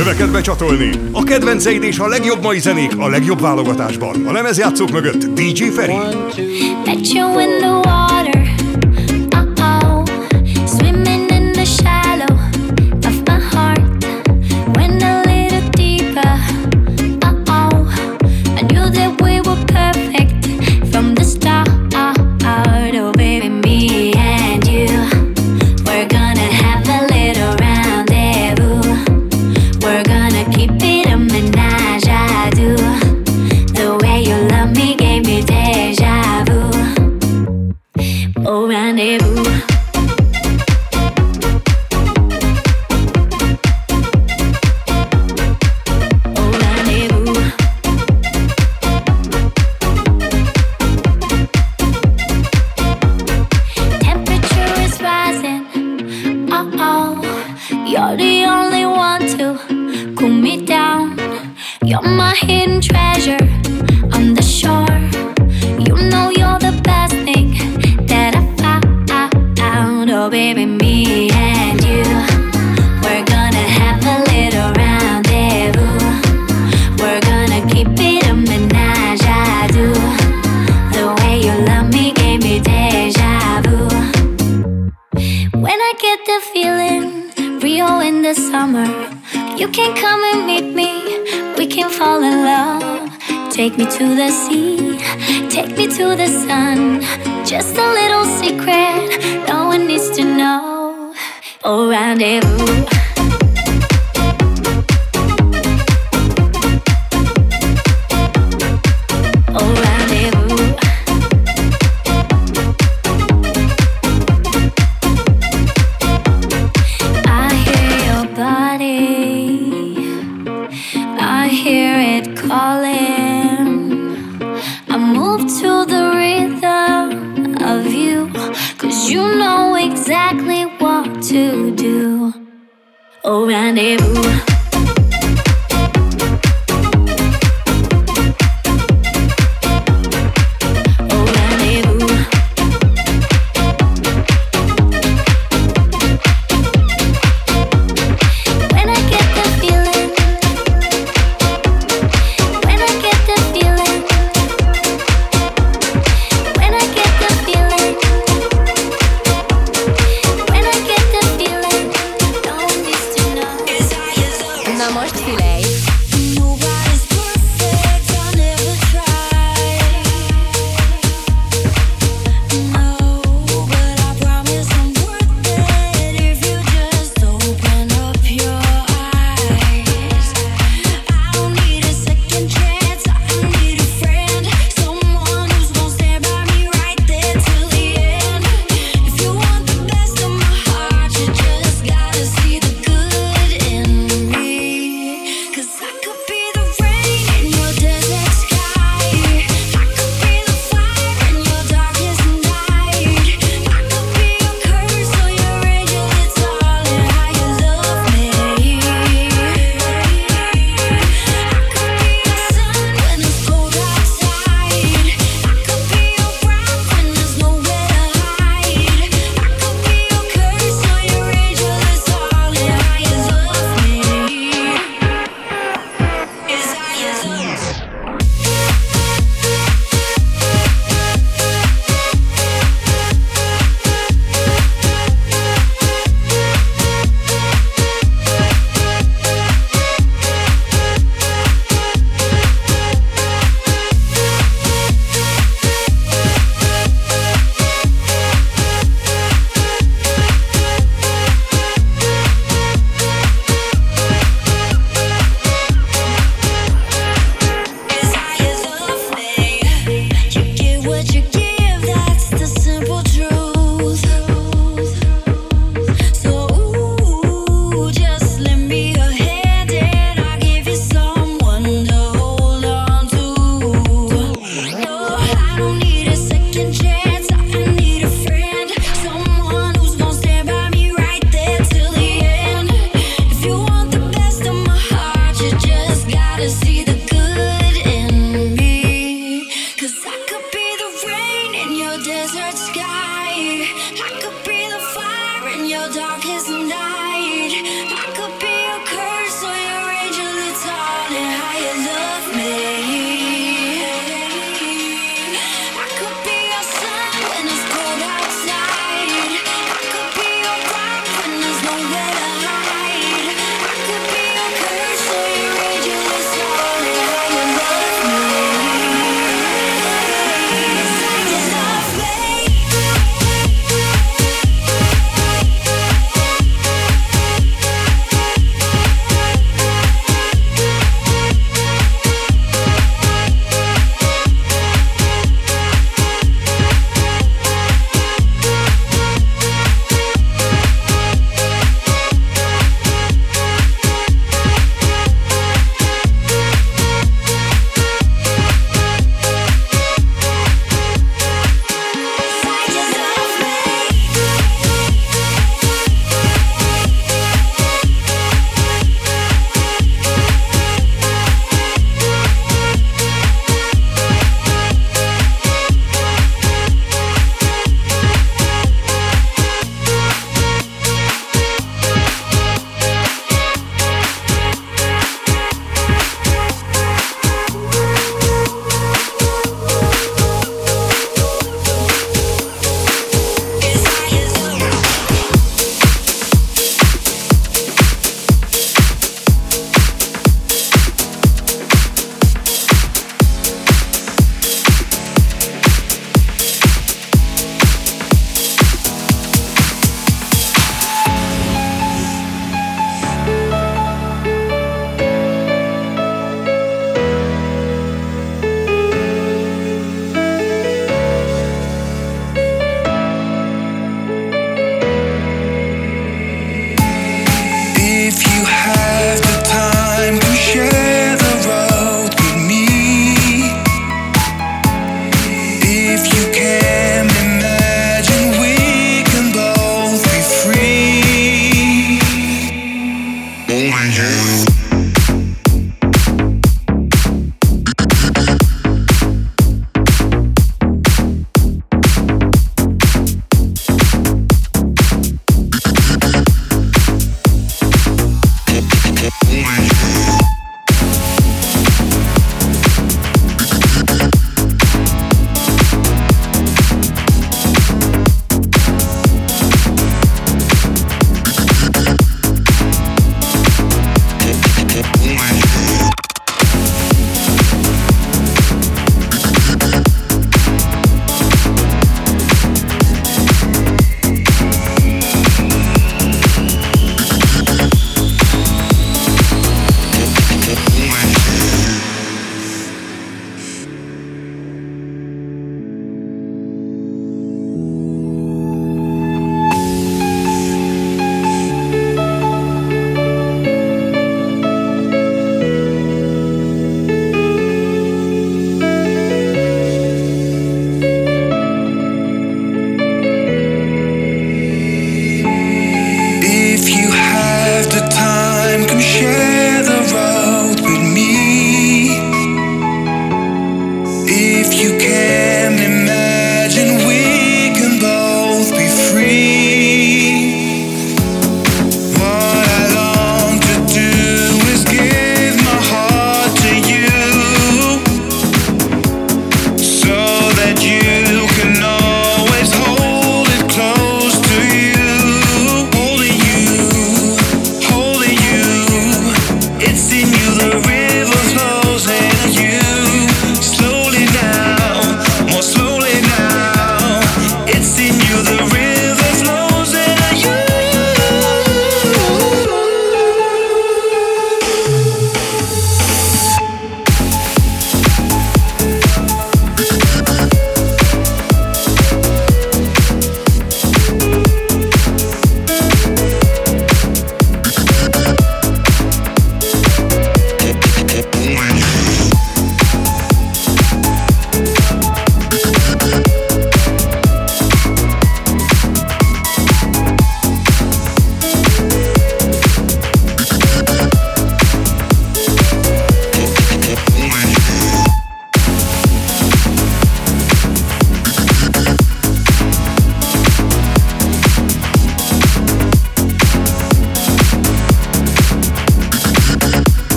Öveket becsatolni. A kedvenceid és a legjobb mai zenék a legjobb válogatásban. A lemezjátszók mögött DJ Feri. One, two,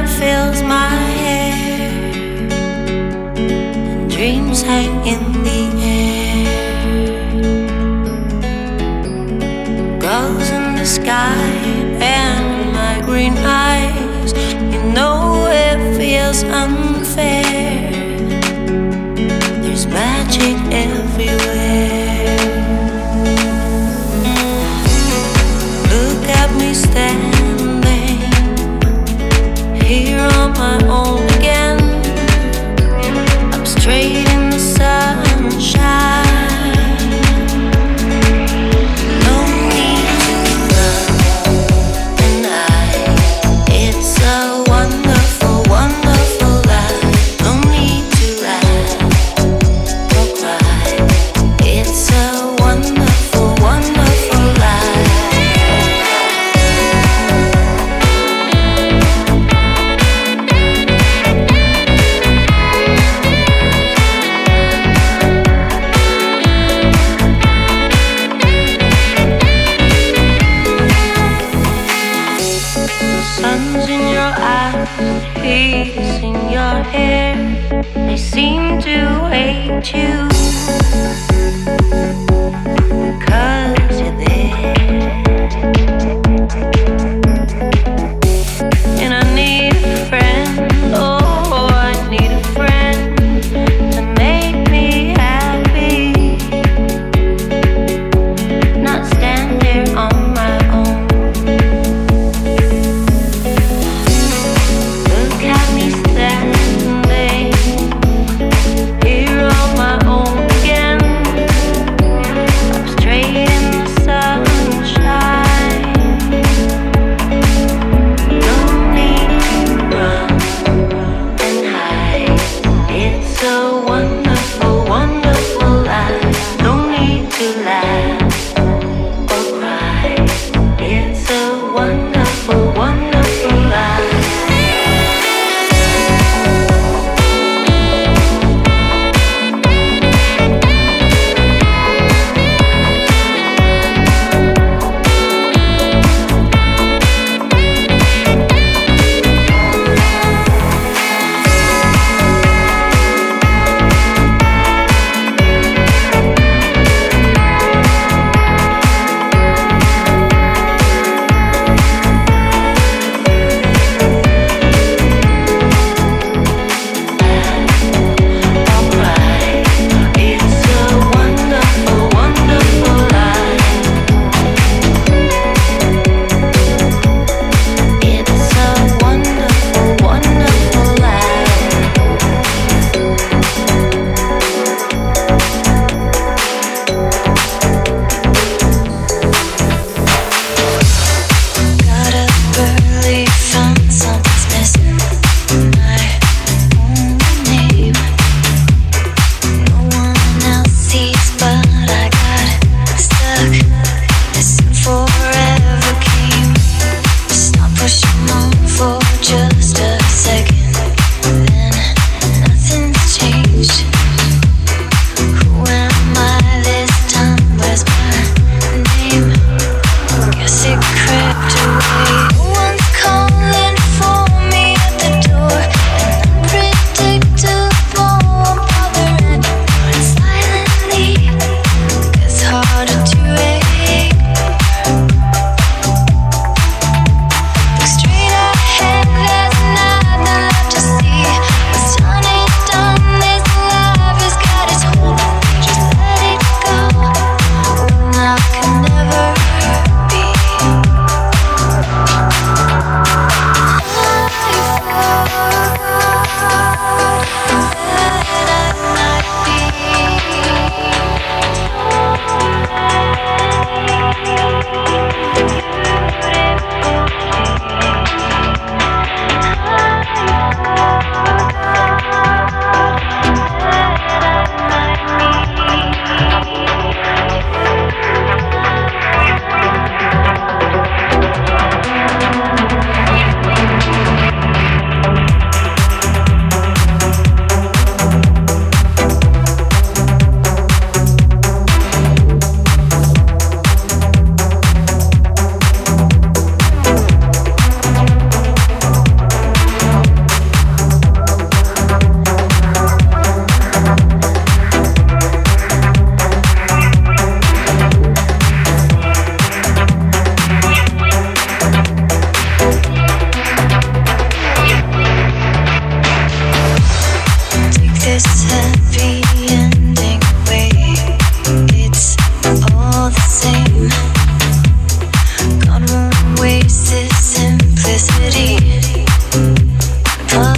that fills my hair, and dreams hang in the air. Goes in the sky.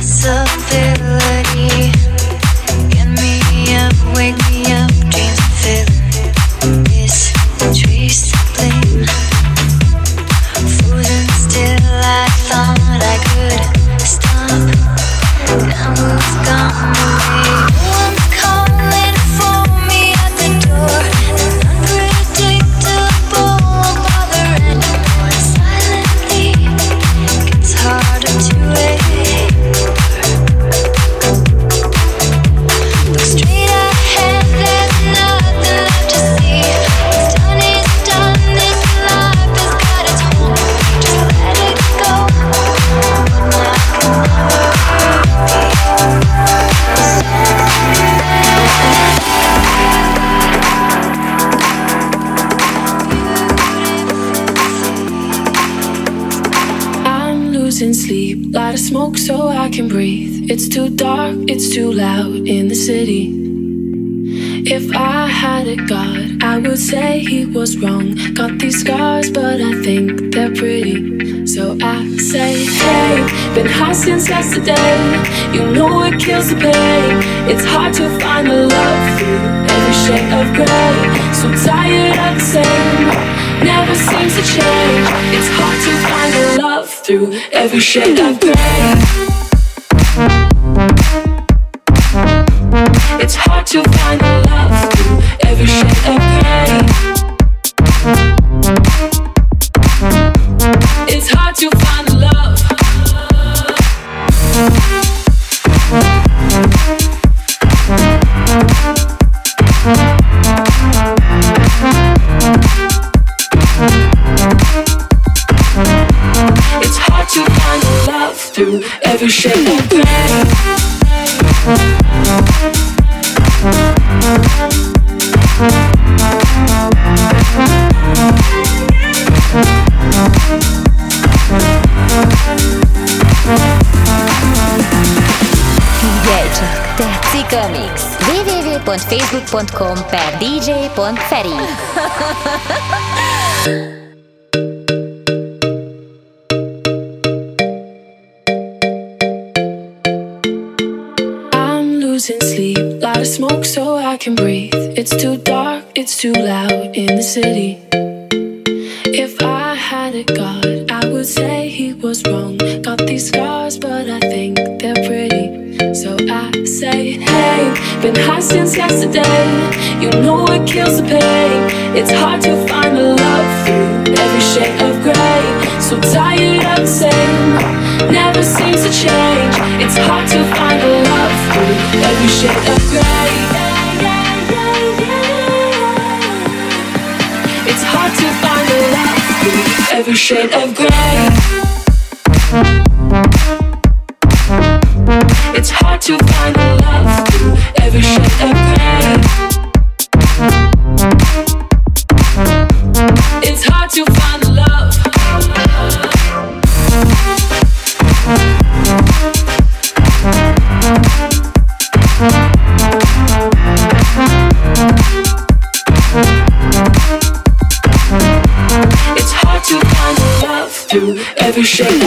something been high since yesterday. You know it kills the pain. It's hard to find the love through every shade of gray. So tired of the same, never seems to change. It's hard to find the love through every shade of gray. give a shit. Www.facebook.com per dj.feri I can breathe. It's too dark, it's too loud in the city. If I had a god, I would say he was wrong. Got these scars, but I think they're pretty. So I say, hey, been high since yesterday. You know it kills the pain. It's hard to find the love through every shade of gray. So tired of the same, never seems to change. It's hard to find the love through every shade of gray. Every shade of gray. It's hard to find through every shade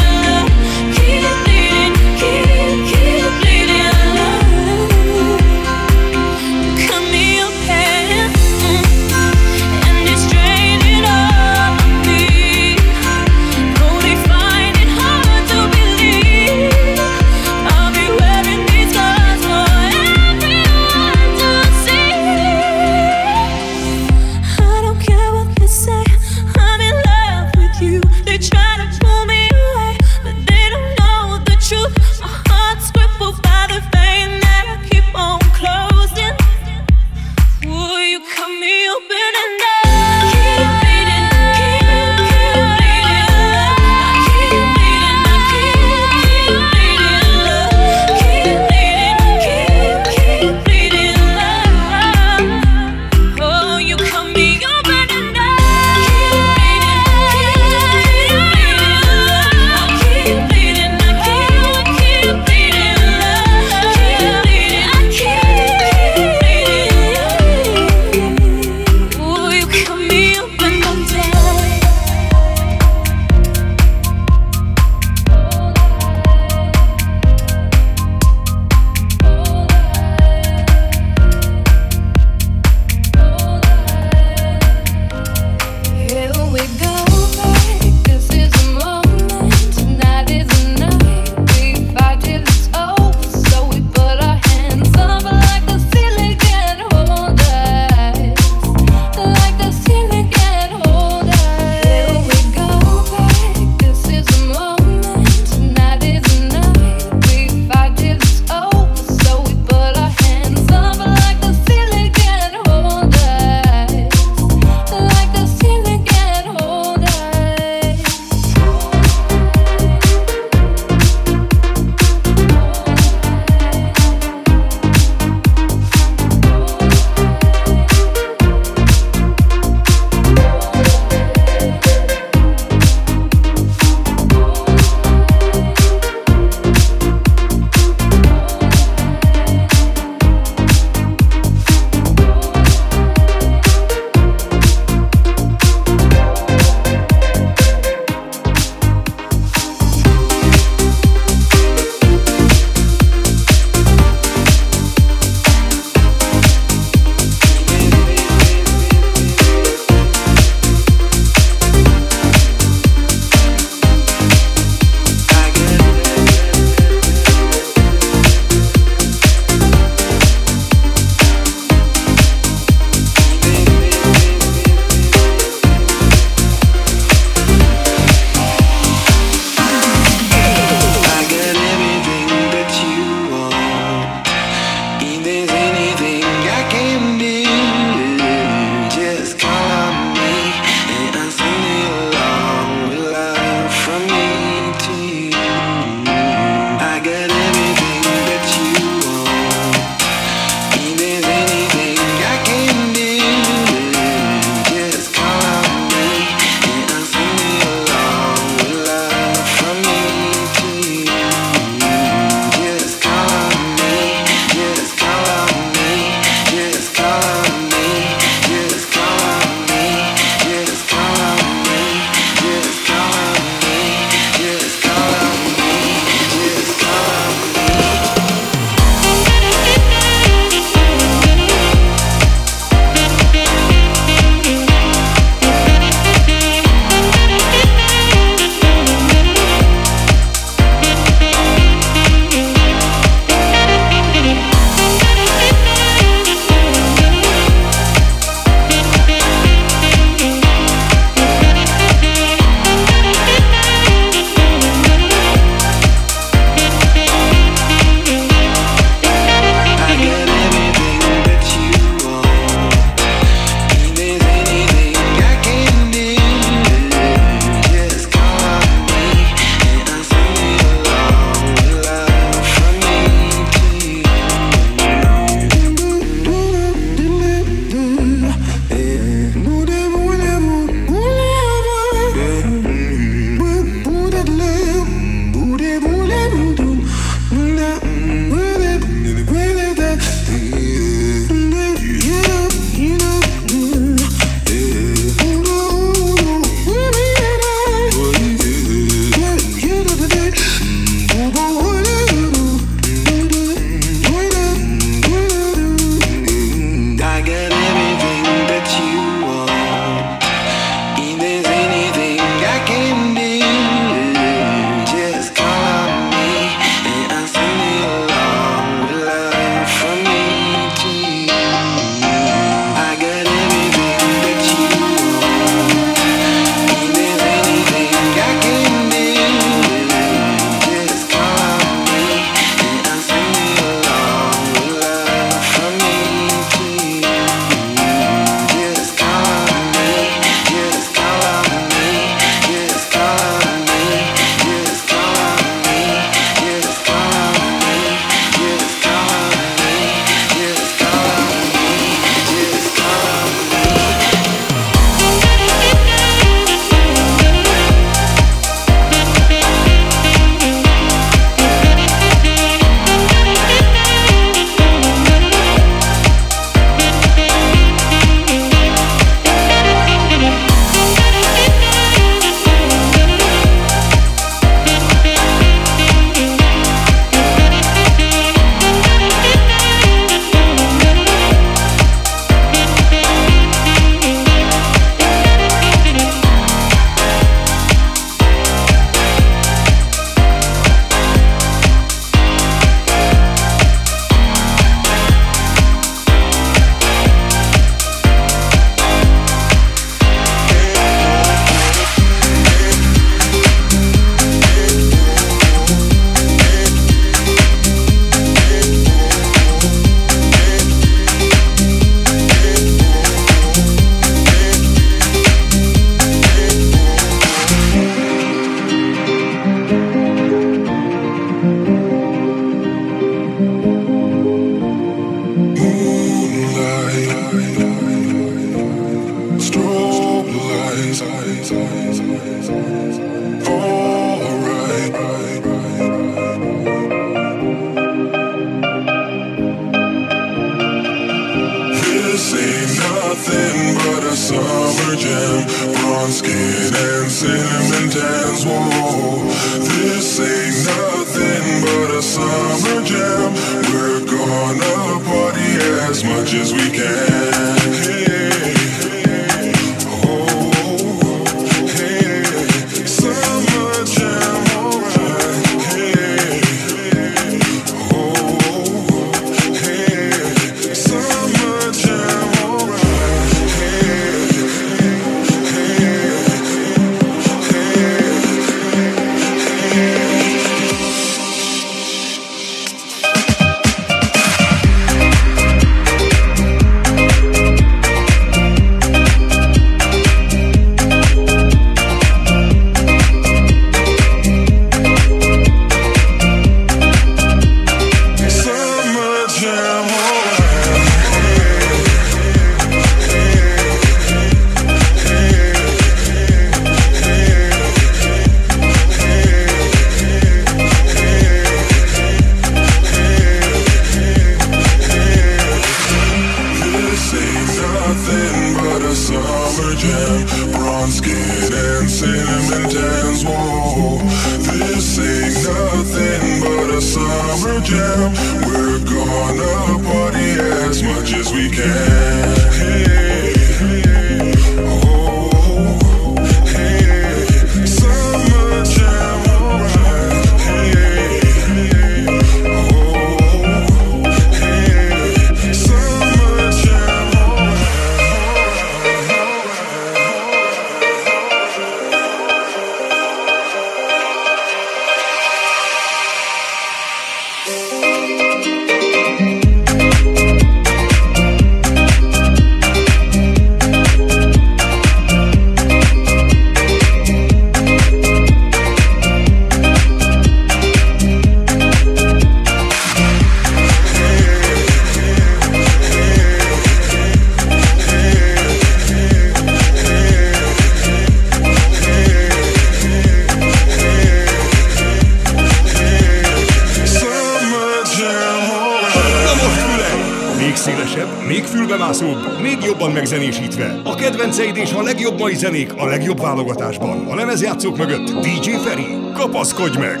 megzenésítve. A kedvenceid és a legjobb mai zenék a legjobb válogatásban. A lemezjátszók mögött DJ Feri. Kapaszkodj meg!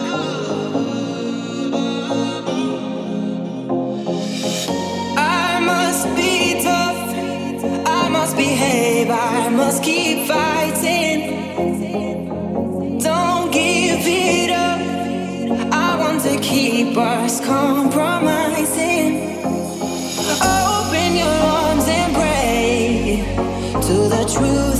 keep us compromising. The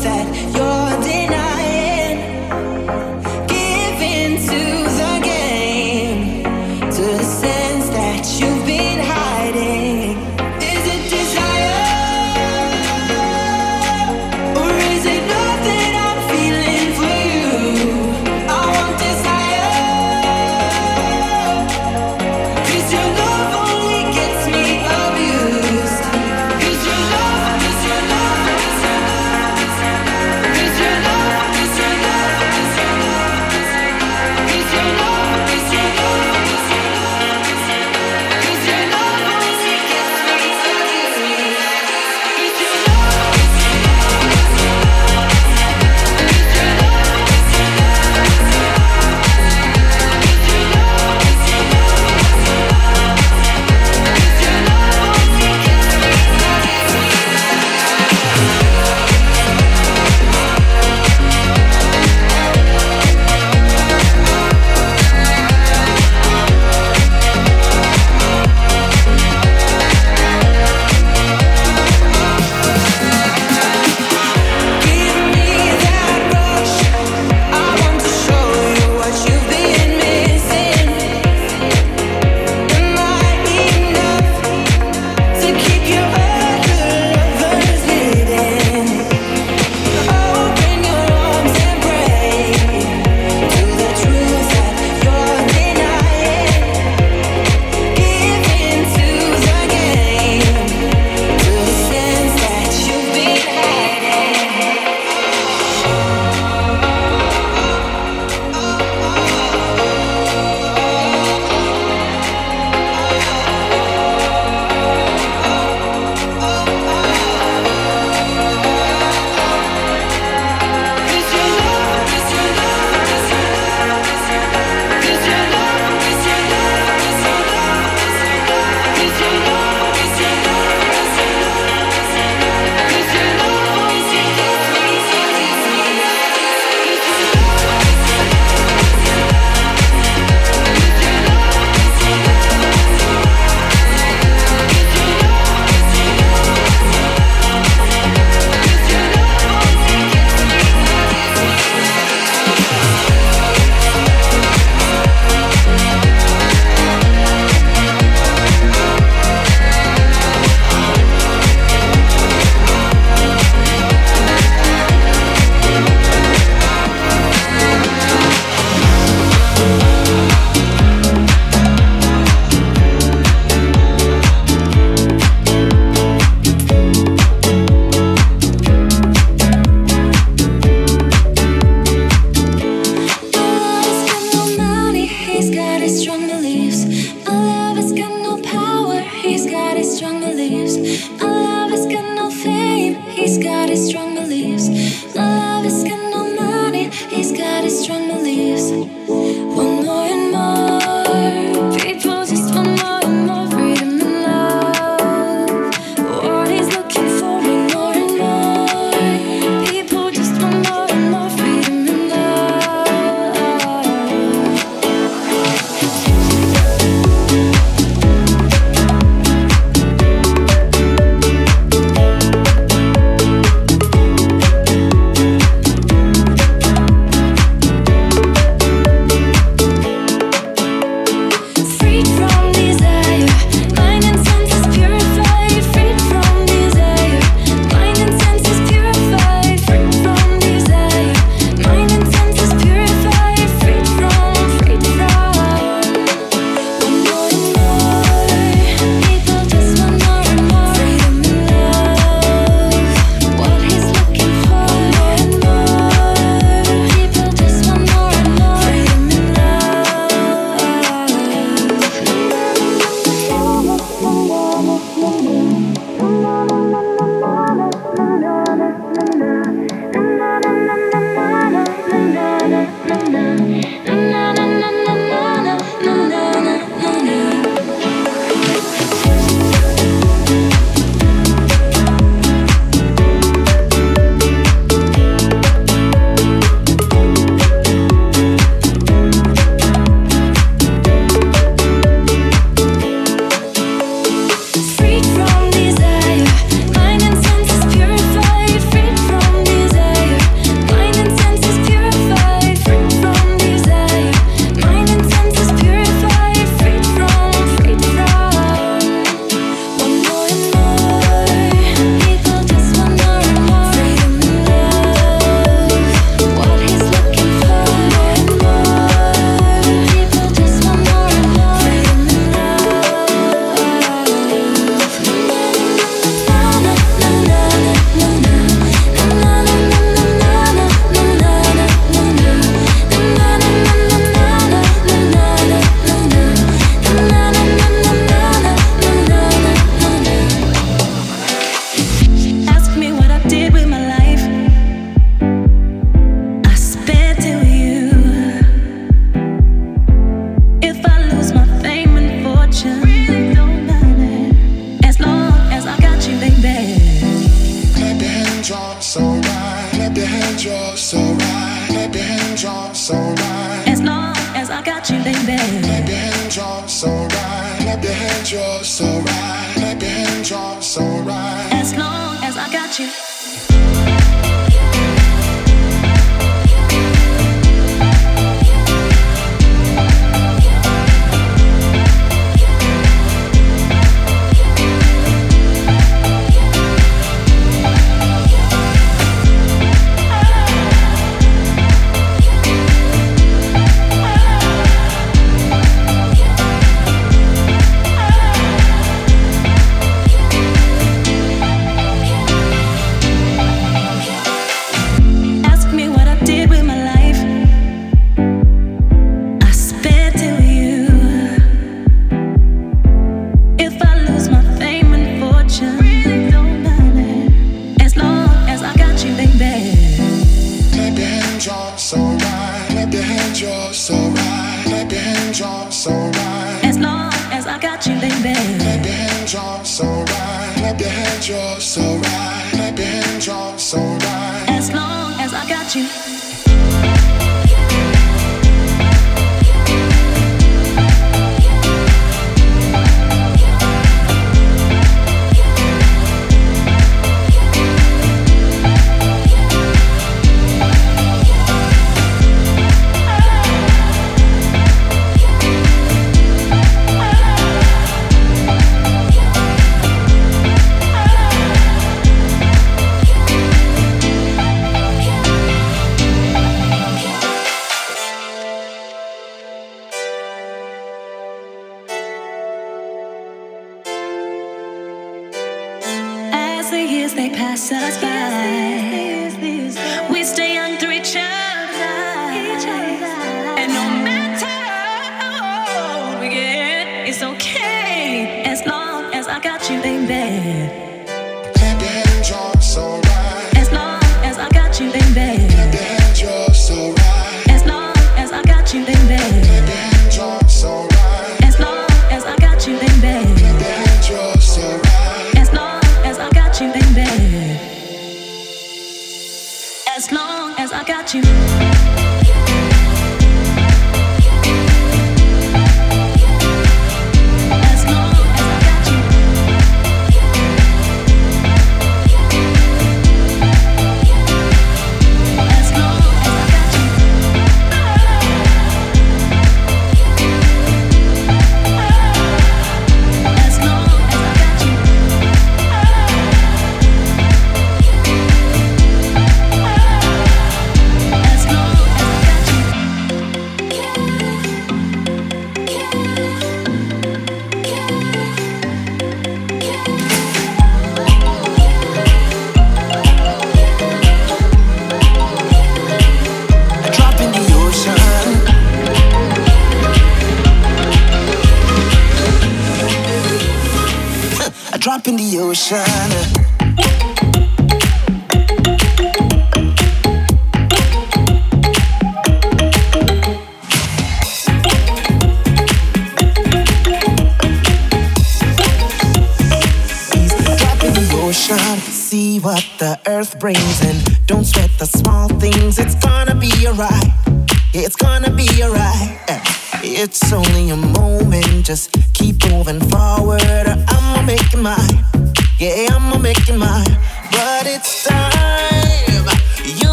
brains and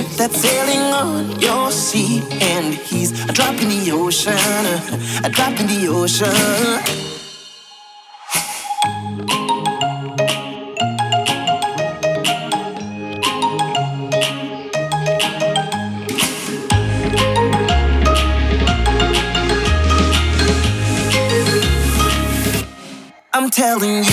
ship that's sailing on your sea, and he's a drop in the ocean, a drop in the ocean. telling you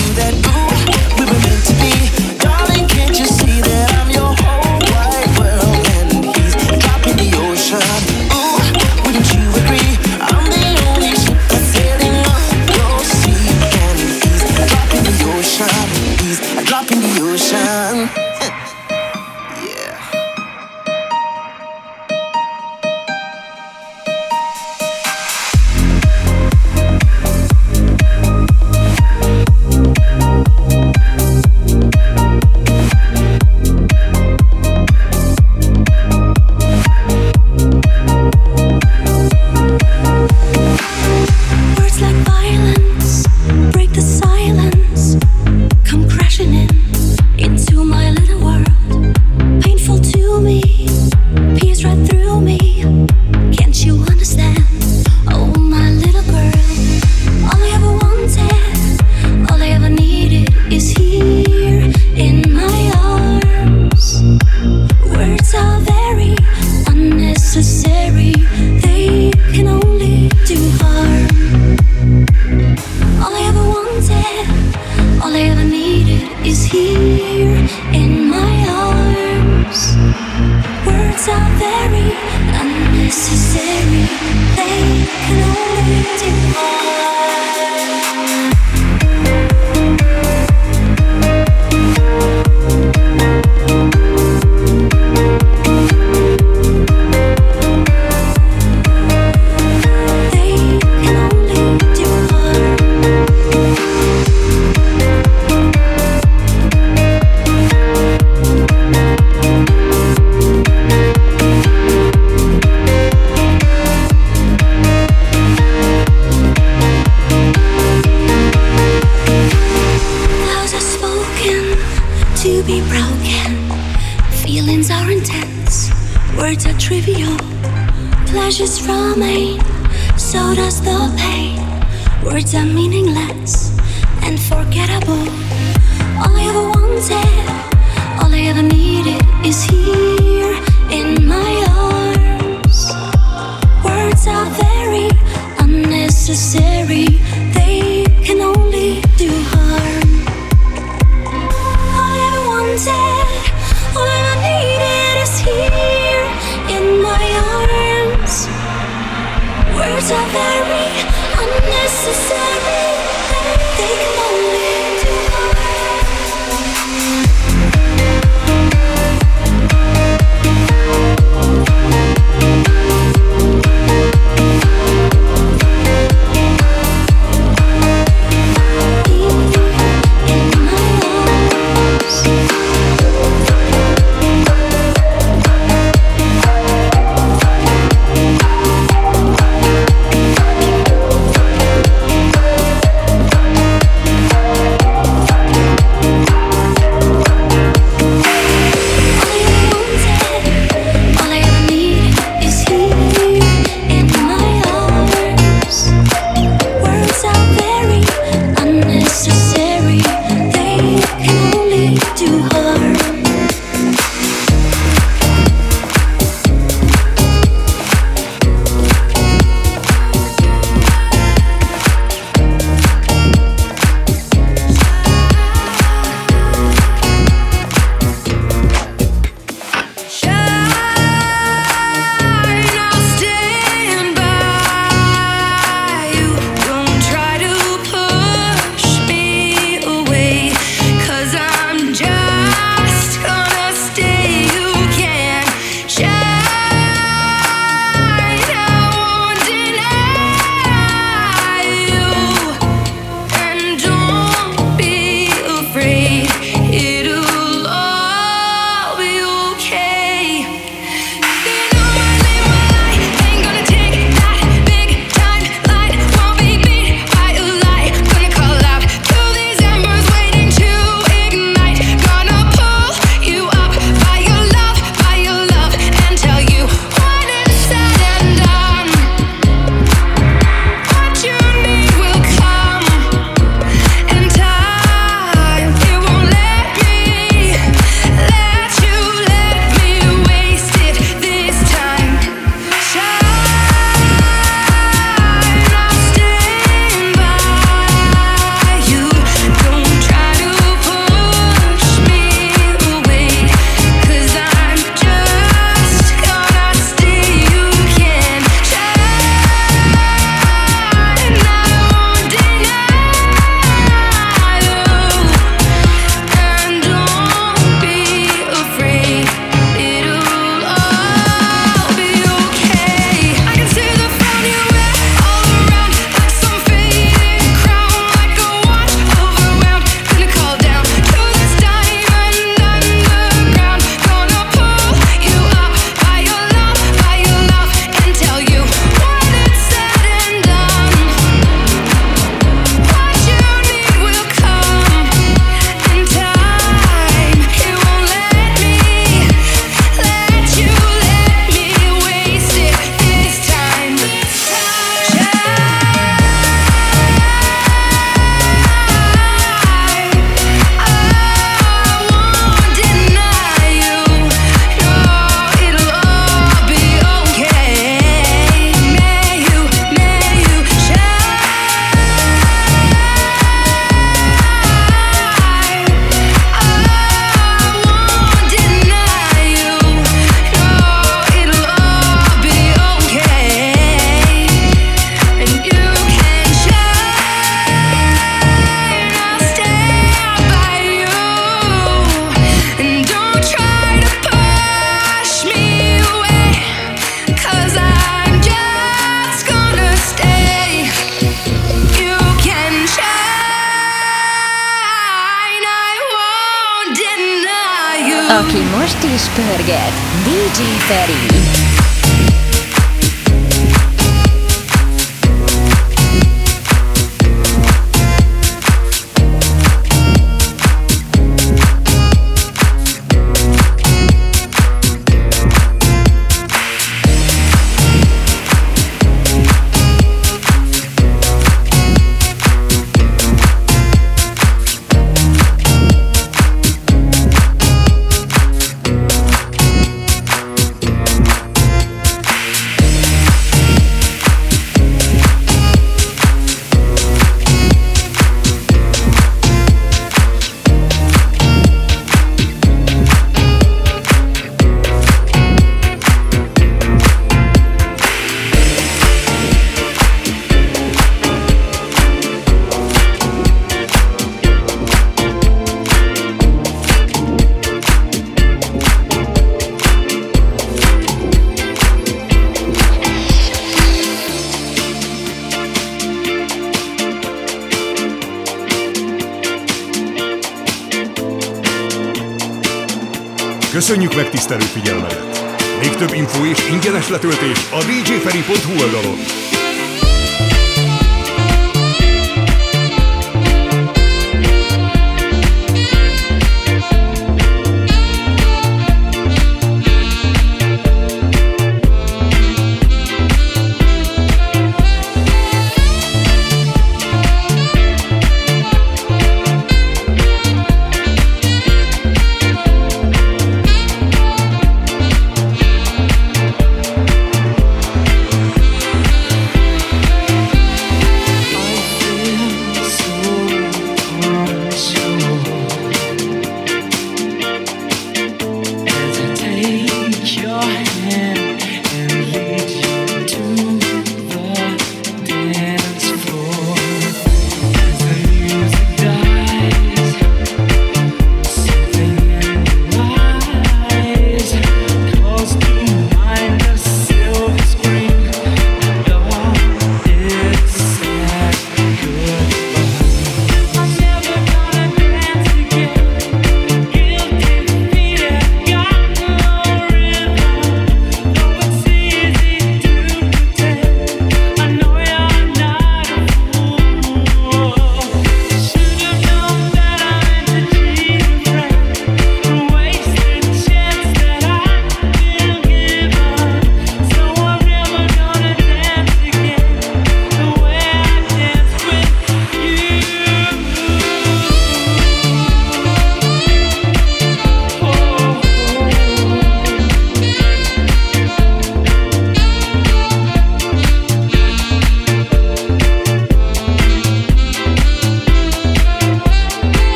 megtisztelő figyelmedet! Még több info és ingyenes letöltés a djferi.hu oldalon.